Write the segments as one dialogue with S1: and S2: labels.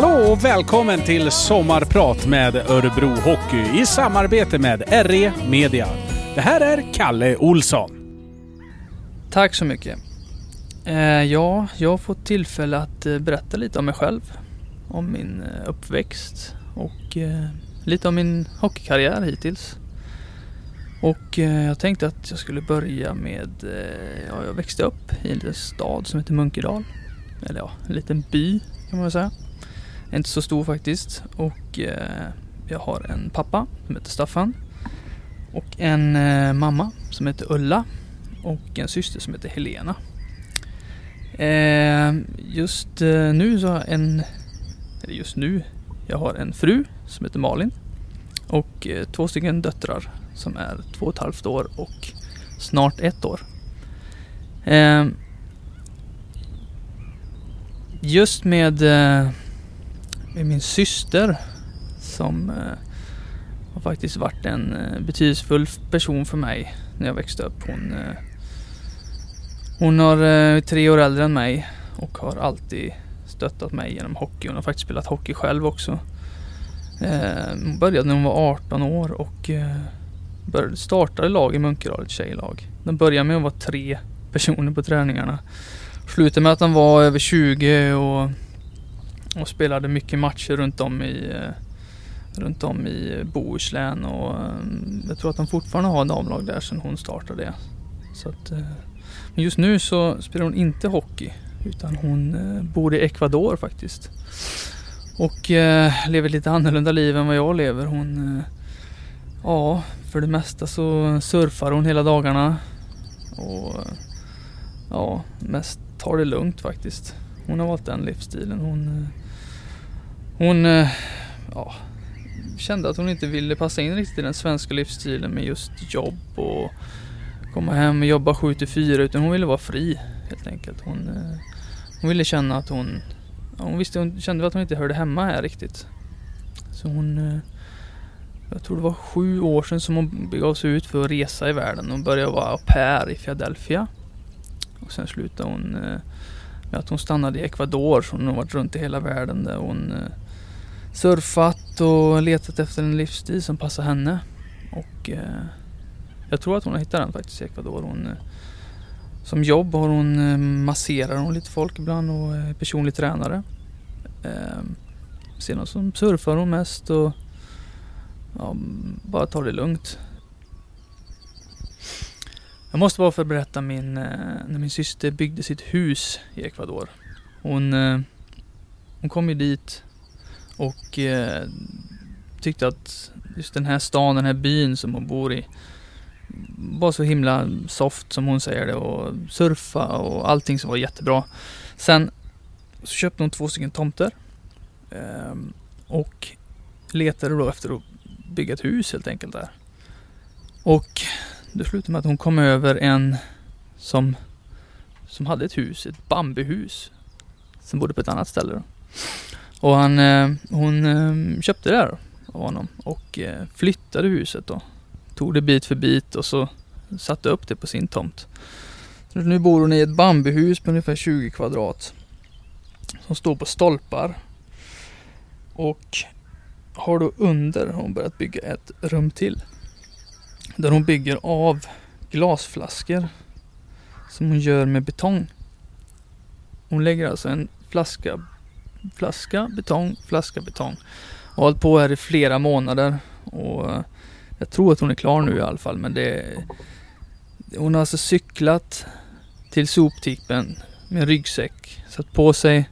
S1: Hallå och välkommen till Sommarprat med Örebro Hockey i samarbete med RE Media. Det här är Kalle Olsson.
S2: Tack så mycket. Eh, ja, jag har fått tillfälle att eh, berätta lite om mig själv. Om min eh, uppväxt och lite om min hockeykarriär hittills. Och jag tänkte att jag skulle börja med, ja, jag växte upp i en liten stad som heter Munkedal. Eller ja, en liten by kan man väl säga. Inte så stor faktiskt. Och eh, jag har en pappa som heter Staffan. Och en eh, mamma som heter Ulla. Och en syster som heter Helena. Eh, just eh, nu så har jag en, eller just nu, jag har en fru som heter Malin. Och eh, två stycken döttrar som är två och ett halvt år och snart ett år. Eh, just med, eh, med min syster som eh, har faktiskt varit en eh, betydelsefull person för mig när jag växte upp. Hon, eh, hon har eh, tre år äldre än mig och har alltid stöttat mig genom hockey. Hon har faktiskt spelat hockey själv också. Eh, hon började när hon var 18 år och eh, började, startade lag i Munkedal, ett tjejlag. Den började med att vara tre personer på träningarna. Slutade med att de var över 20 och, och spelade mycket matcher runt om i eh, runt om i Bohuslän och eh, jag tror att de fortfarande har damlag där sedan hon startade det. Så att, eh, men just nu så spelar hon inte hockey utan hon bor i Ecuador faktiskt. Och lever lite annorlunda liv än vad jag lever. Hon, ja, för det mesta så surfar hon hela dagarna. Och ja, mest tar det lugnt faktiskt. Hon har valt den livsstilen. Hon, hon eh, ja, kände att hon inte ville passa in riktigt i den svenska livsstilen med just jobb och komma hem och jobba 7 till 4 utan hon ville vara fri helt enkelt. Hon, eh, hon ville känna att hon, hon visste, hon kände att hon inte hörde hemma här riktigt. Så hon, eh, jag tror det var sju år sedan som hon begav sig ut för att resa i världen. Hon började vara au pair i Philadelphia. Och sen slutade hon med att hon stannade i Ecuador så hon har varit runt i hela världen där hon eh, surfat och letat efter en livsstil som passar henne. Och eh, jag tror att hon har hittat den faktiskt i Ecuador. Hon, eh, som jobb har hon eh, masserar hon lite folk ibland och är personlig tränare. Eh, sedan så surfar hon mest och ja, bara tar det lugnt. Jag måste bara få berätta min, eh, när min syster byggde sitt hus i Ecuador. Hon, eh, hon kom ju dit och eh, tyckte att just den här stan, den här byn som hon bor i var så himla soft som hon säger det och surfa och allting som var jättebra. Sen så köpte hon två stycken tomter eh, och letade då efter att bygga ett hus helt enkelt där. Och det slutade med att hon kom över en som, som hade ett hus, ett bambuhus. Som bodde på ett annat ställe då. Och han, eh, hon eh, köpte det här av honom och eh, flyttade huset då. Tog det bit för bit och så satte upp det på sin tomt. Så nu bor hon i ett bambuhus på ungefär 20 kvadrat. Som står på stolpar. Och har då under hon börjat bygga ett rum till. Där hon bygger av glasflaskor. Som hon gör med betong. Hon lägger alltså en flaska flaska, betong, flaska, betong. Har hållit på här i flera månader. Och eh, jag tror att hon är klar nu i alla fall. Men det Hon har alltså cyklat till soptippen med ryggsäck. Satt på sig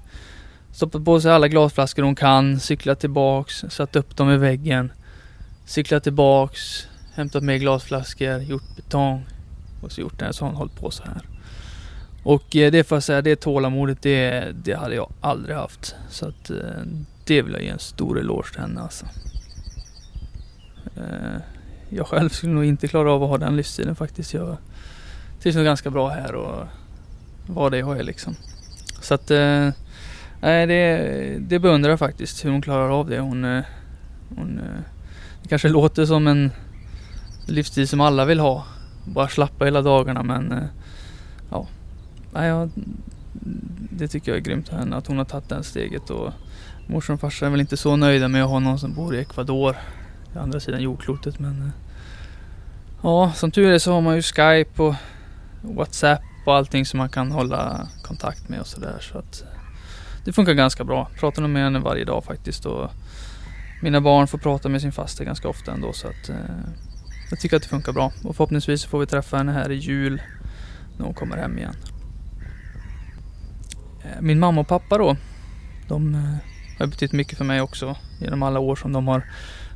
S2: Stoppat på sig alla glasflaskor hon kan, cyklat tillbaks, satt upp dem i väggen. Cyklat tillbaks, hämtat mer glasflaskor, gjort betong. Och så gjort det här, så har hon hållit på så här. Och eh, det får jag säga, det tålamodet det, det hade jag aldrig haft. Så att eh, det vill jag ge en stor eloge till henne alltså. Eh, jag själv skulle nog inte klara av att ha den livsstilen faktiskt. Jag trivs nog ganska bra här och vad det jag är liksom. Så att Nej, det, det beundrar jag faktiskt hur hon klarar av det. Hon, hon det kanske låter som en livsstil som alla vill ha. Bara slappa hela dagarna men ja ja, det tycker jag är grymt av henne att hon har tagit det steget och Morsan och farsan är väl inte så nöjda med att ha någon som bor i Ecuador. På andra sidan jordklotet men... Eh, ja, som tur är så har man ju Skype och WhatsApp och allting som man kan hålla kontakt med och sådär. Så att eh, det funkar ganska bra. Pratar nog med henne varje dag faktiskt. Och mina barn får prata med sin faster ganska ofta ändå så att eh, jag tycker att det funkar bra. Och förhoppningsvis får vi träffa henne här i jul när hon kommer hem igen. Eh, min mamma och pappa då. De eh, har betytt mycket för mig också genom alla år som de har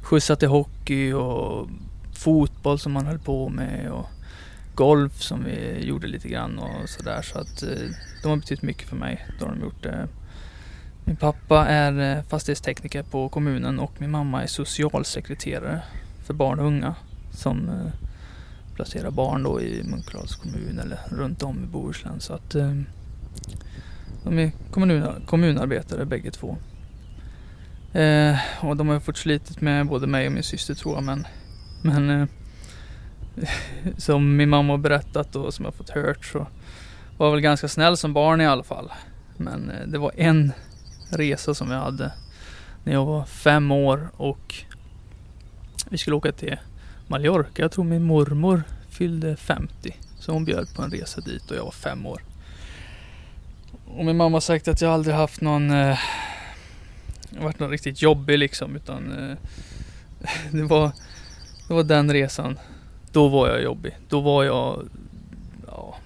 S2: skjutsat till hockey och fotboll som man höll på med och golf som vi gjorde lite grann och sådär. Så att eh, de har betytt mycket för mig. Då har de gjort. det. Min pappa är fastighetstekniker på kommunen och min mamma är socialsekreterare för barn och unga som placerar barn då i Munkedals kommun eller runt om i Bohuslän. Så att eh, de är kommun, kommunarbetare bägge två. Eh, och de har ju fått slitit med både mig och min syster tror jag men, men eh, som min mamma har berättat och som jag fått hört så var jag väl ganska snäll som barn i alla fall. Men eh, det var en resa som jag hade när jag var fem år och vi skulle åka till Mallorca. Jag tror min mormor fyllde 50. Så hon bjöd på en resa dit och jag var fem år. Och min mamma har sagt att jag aldrig haft någon eh, varit någon riktigt jobbig liksom utan eh, det var det var den resan. Då var jag jobbig. Då var jag ja,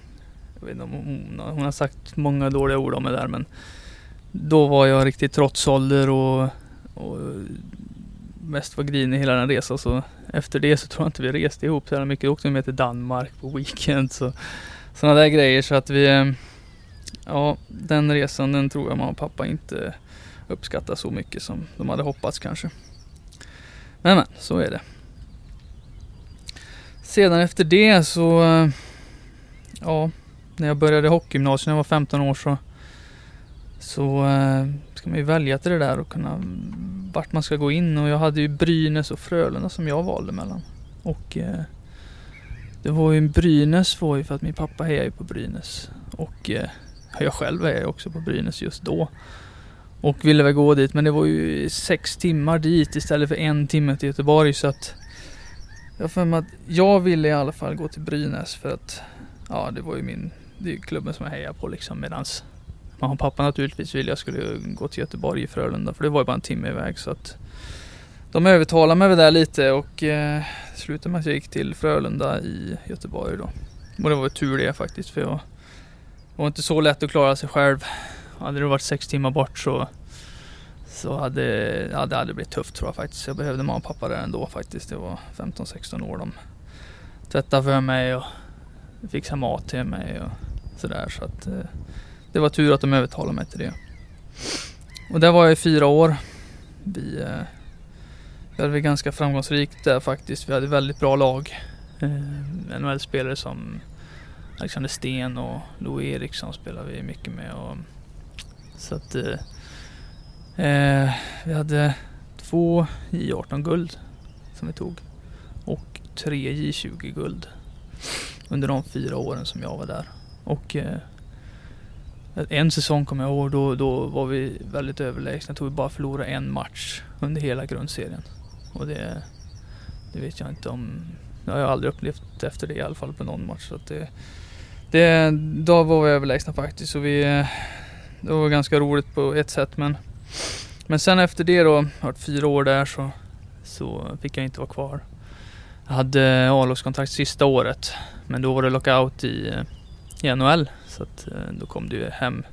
S2: jag vet inte om hon, hon har sagt många dåliga ord om mig där men då var jag riktigt trotsålder och, och mest var grinig hela den resan så efter det så tror jag inte vi reste ihop så jävla mycket. Då åkte vi med till Danmark på weekend så sådana där grejer så att vi eh, ja den resan den tror jag mamma och pappa inte uppskattar så mycket som de hade hoppats kanske. Men men, så är det. Sedan efter det så, eh, ja, när jag började hockeygymnasiet när jag var 15 år så, så eh, ska man ju välja till det där och kunna vart man ska gå in och jag hade ju Brynäs och Frölunda som jag valde mellan. Och eh, det var ju Brynäs var ju för att min pappa hejar ju på Brynäs och eh, jag själv är ju också på Brynäs just då. Och ville väl gå dit men det var ju sex timmar dit istället för en timme till Göteborg så att jag har för mig att jag ville i alla fall gå till Brynäs för att ja det var ju min, det är ju klubben som jag hejar på liksom medans mamma och pappa naturligtvis ville jag skulle gå till Göteborg i Frölunda för det var ju bara en timme iväg så att de övertalade mig väl där lite och eh, det slutade med att jag gick till Frölunda i Göteborg då. Och det var ju tur det faktiskt för jag det var inte så lätt att klara sig själv. Hade det varit sex timmar bort så så hade ja, det hade blivit tufft tror jag faktiskt. Jag behövde mamma och pappa där ändå faktiskt. Det var 15-16 år. De tvättade för mig och fixade mat till mig och sådär. Så att eh, det var tur att de övertalade mig till det. Och där var jag i fyra år. Vi, eh, vi hade väl ganska framgångsrikt där faktiskt. Vi hade väldigt bra lag. Eh, NHL-spelare som Alexander Sten och Louis Eriksson spelade vi mycket med. Och, så att eh, eh, vi hade två J18 guld som vi tog och tre J20 guld under de fyra åren som jag var där. Och eh, en säsong kommer jag ihåg, då, då var vi väldigt överlägsna. Jag tror vi bara förlorade en match under hela grundserien. Och det, det vet jag inte om, det har jag aldrig upplevt efter det i alla fall på någon match. Så att det, det, då var vi överlägsna faktiskt. Och vi, det var ganska roligt på ett sätt men men sen efter det då, jag har varit fyra år där så, så fick jag inte vara kvar. Jag hade A-lagskontrakt sista året men då var det lockout i, i NHL så att eh, då kom det ju hem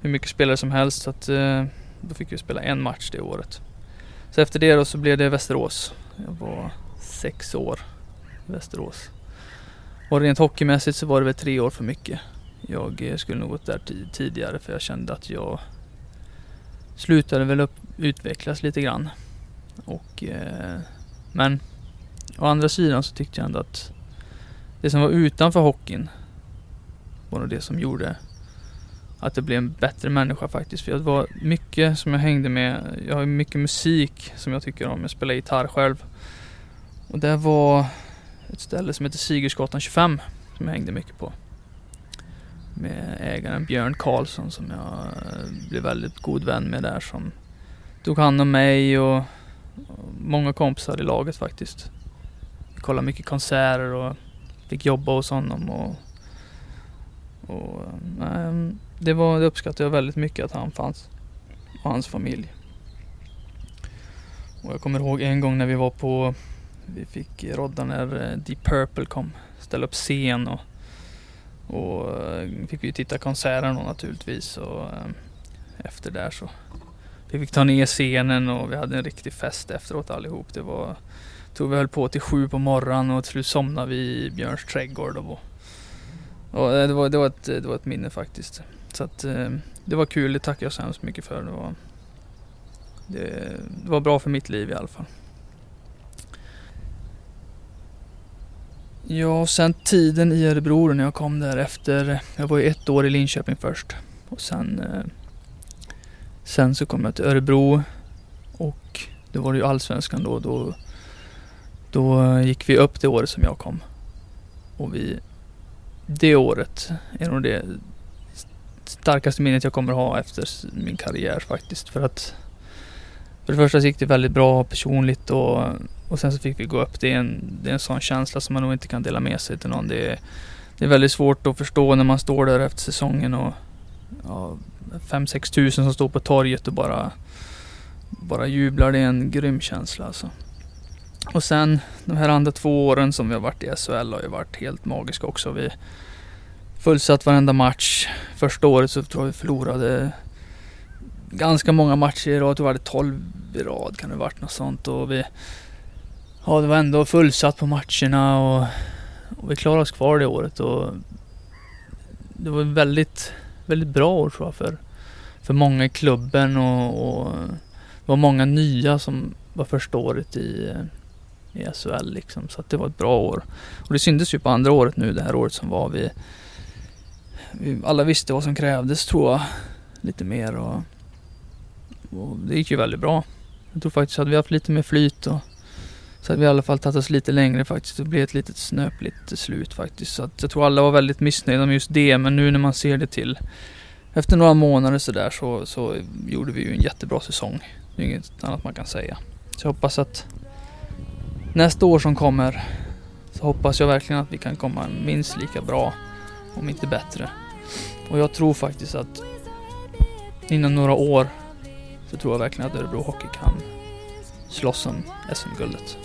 S2: hur mycket spelare som helst så att eh, då fick vi spela en match det året. Så efter det då så blev det Västerås. Jag var sex år i Västerås. Och rent hockeymässigt så var det väl tre år för mycket. Jag eh, skulle nog gått där tidigare för jag kände att jag slutade väl upp, utvecklas lite grann. Och, eh, men å andra sidan så tyckte jag ändå att det som var utanför hockeyn var nog det som gjorde att det blev en bättre människa faktiskt. För det var mycket som jag hängde med. Jag har mycket musik som jag tycker om. Jag spelar gitarr själv. Och det var ett ställe som heter Sigurdsgatan 25 som jag hängde mycket på. Med ägaren Björn Karlsson som jag eh, blev väldigt god vän med där som tog hand om mig och, och många kompisar i laget faktiskt. Vi kollade mycket konserter och fick jobba hos honom och, och nej, det, var, det uppskattade jag väldigt mycket att han fanns och hans familj. Och jag kommer ihåg en gång när vi var på, vi fick rodda när eh, Deep Purple kom, ställa upp scen och, och eh, fick vi titta konserten naturligtvis och eh, efter där så vi fick ta ner scenen och vi hade en riktig fest efteråt allihop. Det var, tror vi höll på till sju på morgonen och till slut somnade vi i Björns trädgård. Och, och det, var, det, var ett, det var ett minne faktiskt. Så att det var kul, det tackar jag så hemskt mycket för. Det var, det, det var bra för mitt liv i alla fall. Ja, och sen tiden i Örebro när jag kom där efter, jag var ju ett år i Linköping först. Och sen, eh, sen så kom jag till Örebro och då var det ju allsvenskan då. Då, då gick vi upp det året som jag kom. Och vi, det året är nog det starkaste minnet jag kommer ha efter min karriär faktiskt. För att för det första så gick det väldigt bra personligt och, och sen så fick vi gå upp. Det är, en, det är en sån känsla som man nog inte kan dela med sig till någon. Det är, det är väldigt svårt att förstå när man står där efter säsongen och ja, 5-6 tusen som står på torget och bara, bara jublar. Det är en grym känsla alltså. Och sen de här andra två åren som vi har varit i SHL har ju varit helt magiska också. Vi fullsatt varenda match. Första året så tror jag vi förlorade ganska många matcher i rad. Jag vi hade 12 i rad kan det varit något sånt. Och vi, ja, det var ändå fullsatt på matcherna och, och vi klarade oss kvar det året. Och det var ett väldigt, väldigt bra år tror jag för, för många i klubben och, och det var många nya som var första året i, i SHL liksom. Så att det var ett bra år. Och det syntes ju på andra året nu, det här året som var. Vi, vi alla visste vad som krävdes tror jag. Lite mer och och det gick ju väldigt bra. Jag tror faktiskt att vi haft lite mer flyt och så hade vi i alla fall tagit oss lite längre faktiskt. Det blev ett litet snöpligt slut faktiskt. Så att jag tror alla var väldigt missnöjda med just det. Men nu när man ser det till efter några månader sådär så, så gjorde vi ju en jättebra säsong. Det är inget annat man kan säga. Så jag hoppas att nästa år som kommer så hoppas jag verkligen att vi kan komma minst lika bra, om inte bättre. Och jag tror faktiskt att inom några år så tror jag verkligen att Örebro Hockey kan slåss om SM-guldet.